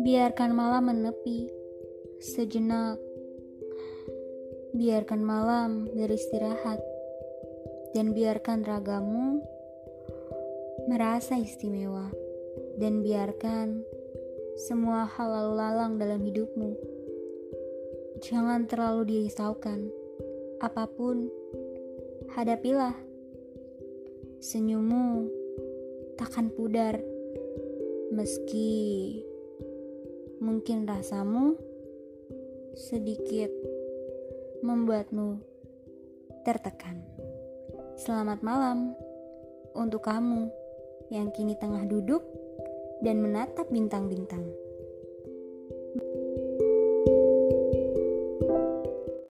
Biarkan malam menepi sejenak. Biarkan malam beristirahat dan biarkan ragamu merasa istimewa dan biarkan semua hal lalu lalang dalam hidupmu. Jangan terlalu dirisaukan. Apa pun, hadapilah. Senyummu takkan pudar meski Mungkin rasamu sedikit membuatmu tertekan. Selamat malam untuk kamu yang kini tengah duduk dan menatap bintang-bintang.